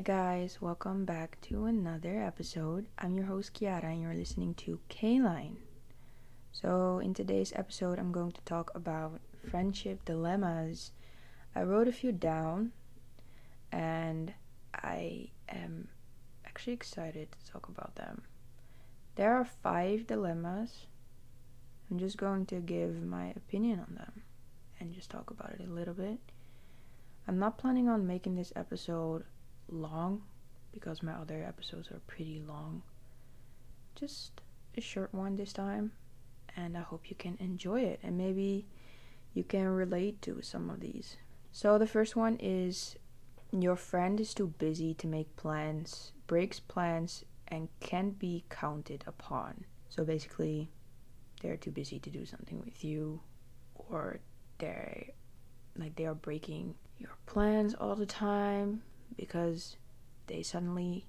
Hi, guys, welcome back to another episode. I'm your host Kiara, and you're listening to K Line. So, in today's episode, I'm going to talk about friendship dilemmas. I wrote a few down, and I am actually excited to talk about them. There are five dilemmas. I'm just going to give my opinion on them and just talk about it a little bit. I'm not planning on making this episode long because my other episodes are pretty long. Just a short one this time, and I hope you can enjoy it and maybe you can relate to some of these. So, the first one is your friend is too busy to make plans, breaks plans, and can't be counted upon. So, basically, they're too busy to do something with you, or they're like they are breaking your plans all the time because they suddenly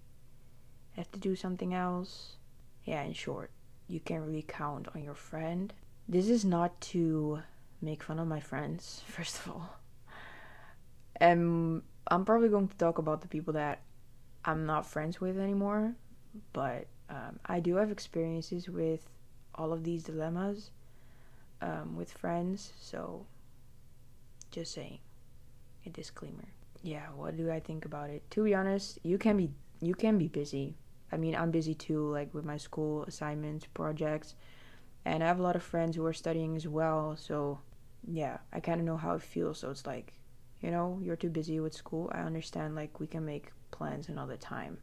have to do something else. Yeah, in short, you can't really count on your friend. This is not to make fun of my friends, first of all. And I'm probably going to talk about the people that I'm not friends with anymore, but um, I do have experiences with all of these dilemmas um, with friends, so just saying a disclaimer yeah, what do I think about it? To be honest, you can be you can be busy. I mean, I'm busy too, like with my school assignments, projects, and I have a lot of friends who are studying as well. So, yeah, I kind of know how it feels. So it's like, you know, you're too busy with school. I understand. Like we can make plans another time.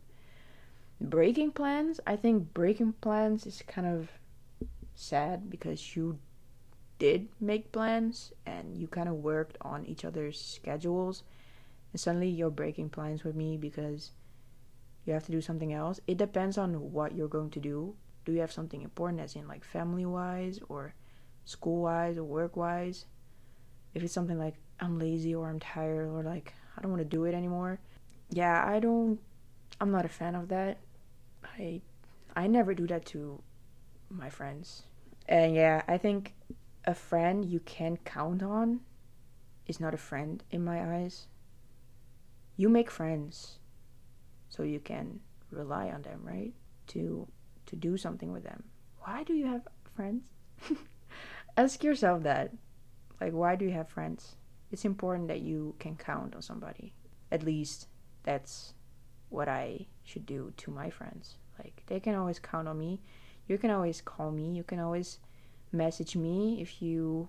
Breaking plans, I think breaking plans is kind of sad because you did make plans and you kind of worked on each other's schedules and suddenly you're breaking plans with me because you have to do something else. It depends on what you're going to do. Do you have something important, as in like family wise, or school wise, or work wise? If it's something like I'm lazy or I'm tired or like I don't want to do it anymore, yeah, I don't. I'm not a fan of that. I I never do that to my friends. And yeah, I think a friend you can count on is not a friend in my eyes you make friends so you can rely on them, right? To to do something with them. Why do you have friends? Ask yourself that. Like why do you have friends? It's important that you can count on somebody. At least that's what I should do to my friends. Like they can always count on me. You can always call me. You can always message me if you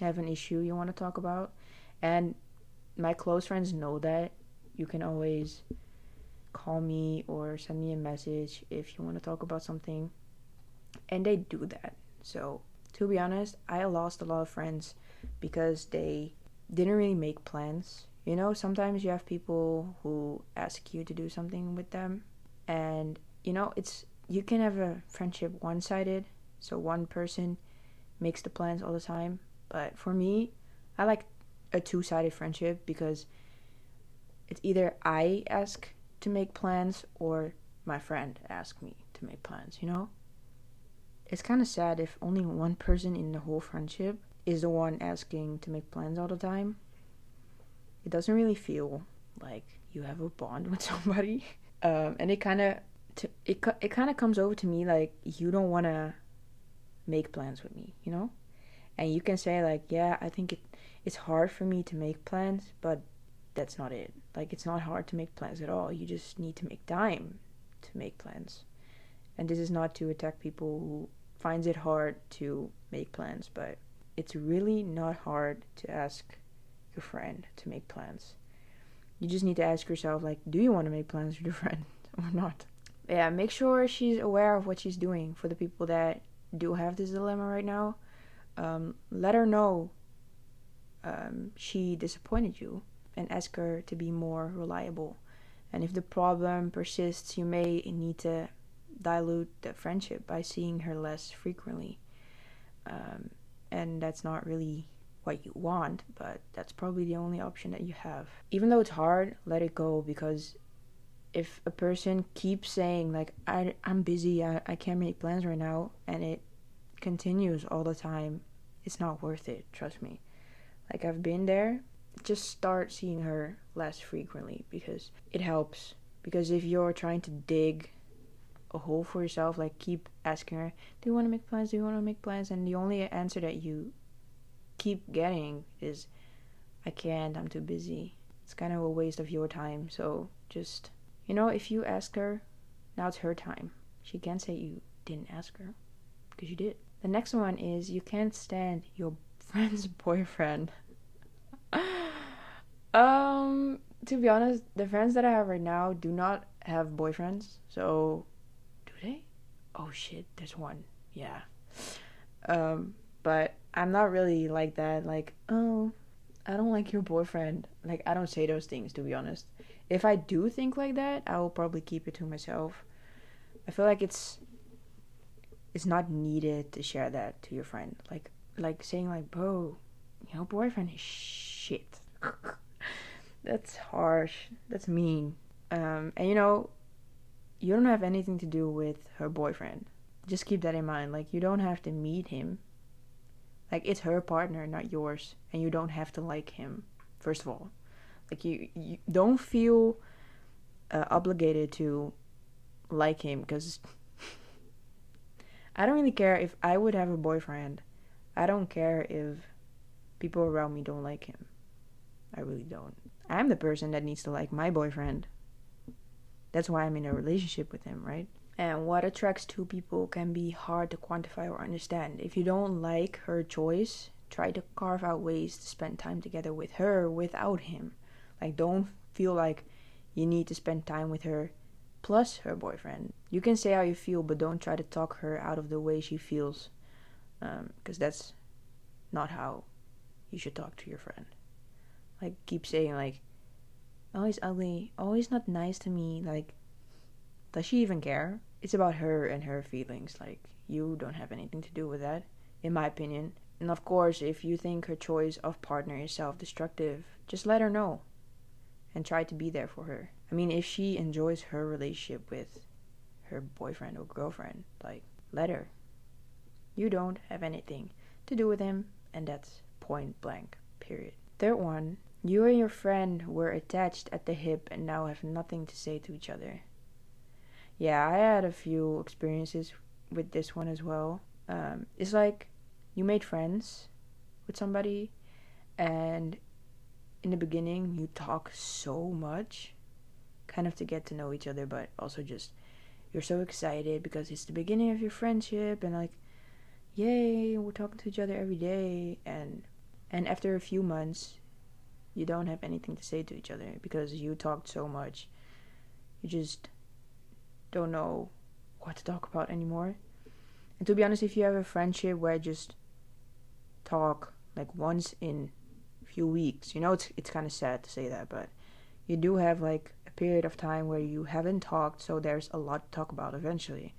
have an issue you want to talk about. And my close friends know that you can always call me or send me a message if you want to talk about something. And they do that. So, to be honest, I lost a lot of friends because they didn't really make plans. You know, sometimes you have people who ask you to do something with them, and you know, it's you can have a friendship one sided, so one person makes the plans all the time. But for me, I like a two sided friendship because it's either I ask to make plans or my friend ask me to make plans, you know? It's kind of sad if only one person in the whole friendship is the one asking to make plans all the time. It doesn't really feel like you have a bond with somebody. Um, and it kind of it it kind of comes over to me like you don't want to make plans with me, you know? And you can say like, "Yeah, I think it it's hard for me to make plans, but that's not it. Like it's not hard to make plans at all. You just need to make time to make plans. And this is not to attack people who finds it hard to make plans, but it's really not hard to ask your friend to make plans. You just need to ask yourself like, do you want to make plans with your friend or not? Yeah, make sure she's aware of what she's doing for the people that do have this dilemma right now. Um, let her know um, she disappointed you and ask her to be more reliable. And if the problem persists, you may need to dilute the friendship by seeing her less frequently. Um, and that's not really what you want, but that's probably the only option that you have. Even though it's hard, let it go because if a person keeps saying like I I'm busy, I, I can't make plans right now and it continues all the time, it's not worth it, trust me. Like I've been there just start seeing her less frequently because it helps Because if you're trying to dig a hole for yourself, like keep asking her, Do you want to make plans? Do you want to make plans? And the only answer that you keep getting is, I can't, I'm too busy. It's kind of a waste of your time. So just, you know, if you ask her, now it's her time. She can't say you didn't ask her because you did. The next one is you can't stand your friend's boyfriend. Um, to be honest, the friends that I have right now do not have boyfriends. So, do they? Oh shit, there's one. Yeah. Um, but I'm not really like that. Like, oh, I don't like your boyfriend. Like, I don't say those things, to be honest. If I do think like that, I will probably keep it to myself. I feel like it's it's not needed to share that to your friend. Like like saying like, "Bro, your boyfriend is shit." That's harsh. That's mean. Um, and you know, you don't have anything to do with her boyfriend. Just keep that in mind. Like you don't have to meet him. Like it's her partner, not yours, and you don't have to like him. First of all, like you, you don't feel uh, obligated to like him because I don't really care if I would have a boyfriend. I don't care if people around me don't like him. I really don't. I'm the person that needs to like my boyfriend. That's why I'm in a relationship with him, right? And what attracts two people can be hard to quantify or understand. If you don't like her choice, try to carve out ways to spend time together with her without him. Like, don't feel like you need to spend time with her plus her boyfriend. You can say how you feel, but don't try to talk her out of the way she feels. Because um, that's not how you should talk to your friend. Like, keep saying, like, oh, ugly. Oh, not nice to me. Like, does she even care? It's about her and her feelings. Like, you don't have anything to do with that, in my opinion. And of course, if you think her choice of partner is self destructive, just let her know and try to be there for her. I mean, if she enjoys her relationship with her boyfriend or girlfriend, like, let her. You don't have anything to do with him, and that's point blank, period. Third one, you and your friend were attached at the hip and now have nothing to say to each other. Yeah, I had a few experiences with this one as well. Um, it's like you made friends with somebody, and in the beginning, you talk so much kind of to get to know each other, but also just you're so excited because it's the beginning of your friendship and like yay, we're talking to each other every day and and after a few months you don't have anything to say to each other because you talked so much. You just don't know what to talk about anymore. And to be honest, if you have a friendship where just talk like once in a few weeks, you know it's it's kind of sad to say that, but you do have like a period of time where you haven't talked, so there's a lot to talk about eventually.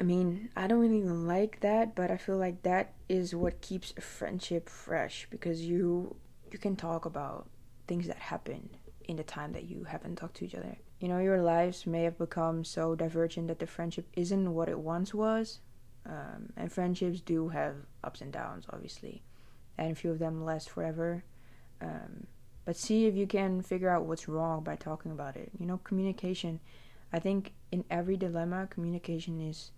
I mean, I don't really like that, but I feel like that is what keeps a friendship fresh because you you can talk about things that happen in the time that you haven't talked to each other. You know, your lives may have become so divergent that the friendship isn't what it once was. Um, and friendships do have ups and downs, obviously, and a few of them last forever. Um, but see if you can figure out what's wrong by talking about it. You know, communication. I think in every dilemma, communication is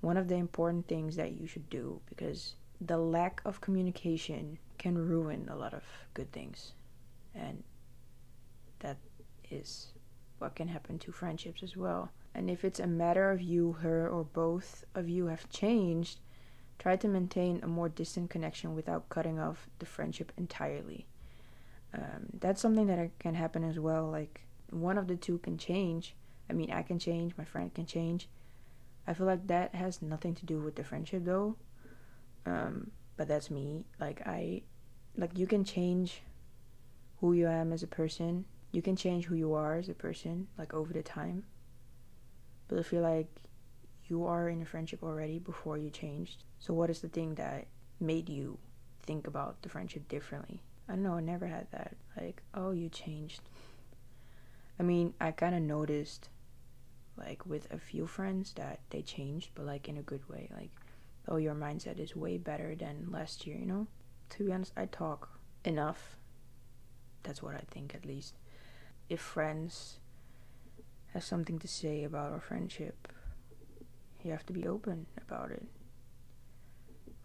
one of the important things that you should do because the lack of communication can ruin a lot of good things. And that is what can happen to friendships as well. And if it's a matter of you, her, or both of you have changed, try to maintain a more distant connection without cutting off the friendship entirely um, that's something that can happen as well. Like one of the two can change. I mean, I can change, my friend can change. I feel like that has nothing to do with the friendship though. Um, but that's me. Like I, like you can change who you am as a person. You can change who you are as a person, like over the time. But I feel like you are in a friendship already before you changed. So what is the thing that made you think about the friendship differently? I don't know, I never had that. Like, oh, you changed. I mean, I kind of noticed, like, with a few friends that they changed, but, like, in a good way. Like, oh, your mindset is way better than last year, you know? To be honest, I talk enough. That's what I think, at least. If friends has something to say about our friendship, you have to be open about it.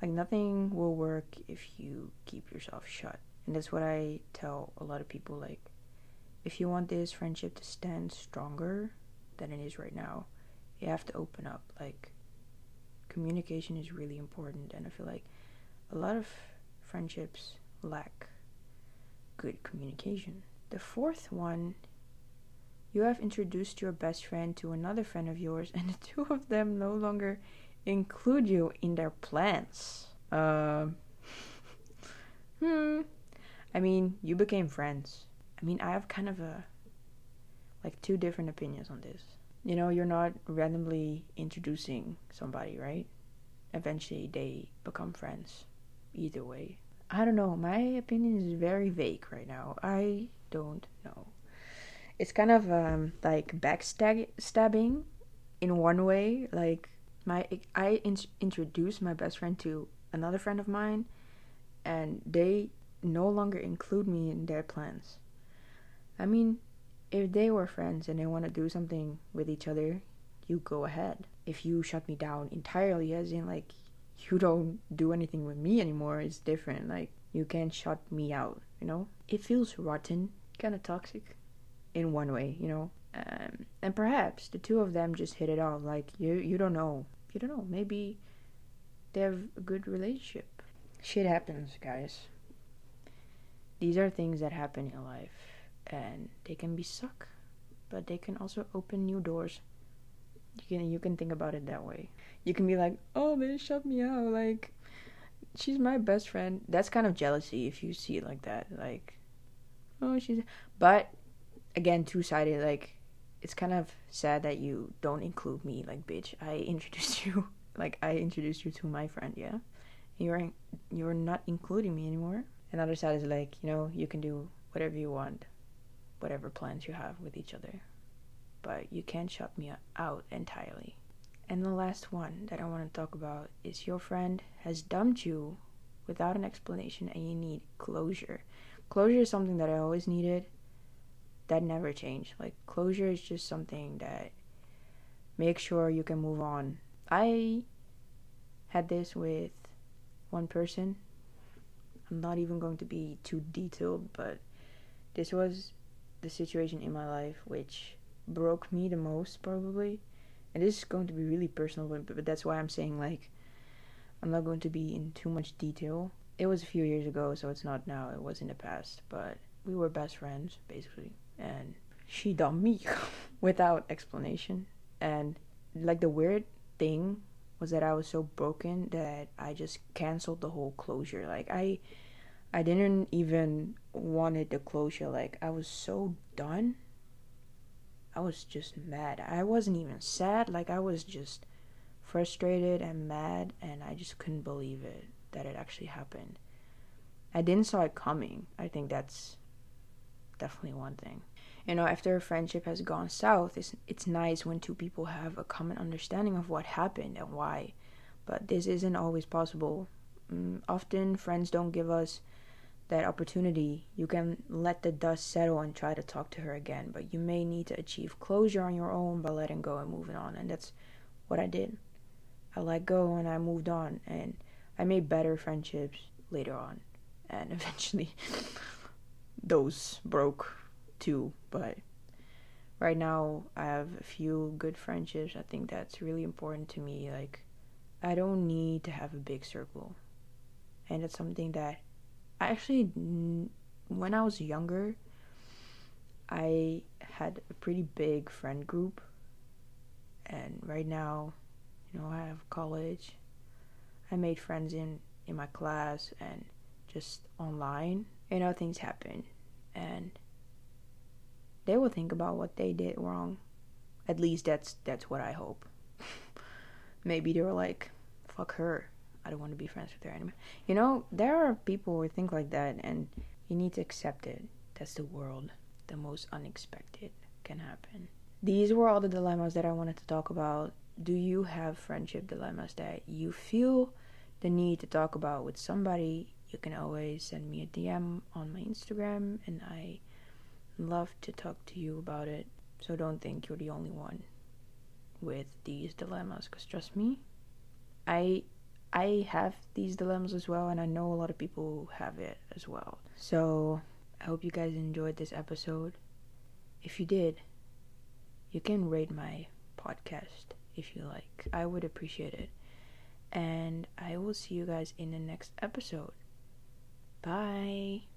Like, nothing will work if you keep yourself shut. And that's what I tell a lot of people. Like, if you want this friendship to stand stronger than it is right now, you have to open up. Like, communication is really important. And I feel like a lot of friendships lack good communication. The fourth one you have introduced your best friend to another friend of yours, and the two of them no longer include you in their plans. Uh, hmm. I mean, you became friends. I mean, I have kind of a like two different opinions on this. You know, you're not randomly introducing somebody, right? Eventually, they become friends. Either way. I don't know. My opinion is very vague right now. I don't know it's kind of um, like backstabbing in one way. Like my I in- introduced my best friend to another friend of mine, and they no longer include me in their plans. I mean, if they were friends and they want to do something with each other, you go ahead. If you shut me down entirely, as in like you don't do anything with me anymore, it's different. Like you can't shut me out, you know? It feels rotten, kind of toxic in one way, you know. Um, and perhaps the two of them just hit it off. Like you, you don't know. You don't know. Maybe they have a good relationship. Shit happens, guys. These are things that happen in life, and they can be suck, but they can also open new doors. You can you can think about it that way. You can be like, oh, they shut me out. Like, she's my best friend. That's kind of jealousy if you see it like that. Like, oh, she's. But again two sided. Like it's kind of sad that you don't include me. Like bitch, I introduced you. like I introduced you to my friend. Yeah, you're you're not including me anymore. Another side is like you know you can do whatever you want, whatever plans you have with each other, but you can't shut me out entirely. And the last one that I want to talk about is your friend has dumped you without an explanation and you need closure. Closure is something that I always needed that never changed. Like closure is just something that makes sure you can move on. I had this with one person. I'm not even going to be too detailed, but this was the situation in my life which broke me the most probably. And this is going to be really personal, but, that's why I'm saying like I'm not going to be in too much detail. It was a few years ago, so it's not now. It was in the past, but we were best friends basically and she dumped me without explanation. And like the weird thing was that I was so broken that I just canceled the whole closure. Like I I didn't even wanted the closure. Like I was so done. I was just mad. I wasn't even sad. Like I was just frustrated and mad and I just couldn't believe it that it actually happened. I didn't saw it coming. I think that's definitely one thing. You know, after a friendship has gone south, it's it's nice when two people have a common understanding of what happened and why. But this isn't always possible. Mm, often friends don't give us that opportunity. You can let the dust settle and try to talk to her again, but you may need to achieve closure on your own by letting go and moving on. And that's what I did. I let go and I moved on and I made better friendships later on. And eventually those broke too. But right now, I have a few good friendships. I think that's really important to me. Like, I don't need to have a big circle. And it's something that I actually, when I was younger, I had a pretty big friend group. And right now, you know, I have college. I made friends in in my class and just online. You know, things happen and they will think about what they did wrong. At least that's that's what I hope. Maybe they were like, "Fuck her. I don't want to be friends with her anymore." You know, there are people who think like that, and you need to accept it. That's the world. The most unexpected can happen. These were all the dilemmas that I wanted to talk about. Do you have friendship dilemmas that you feel the need to talk about with somebody you can always send me a DM on my Instagram, and I love to talk to you about it. So don't think you're the only one with these dilemmas because trust me, I I have these dilemmas as well and I know a lot of people have it as well. So I hope you guys enjoyed this episode. If you did, you can rate my podcast if you like. I would appreciate it. And I will see you guys in the next episode. Bye.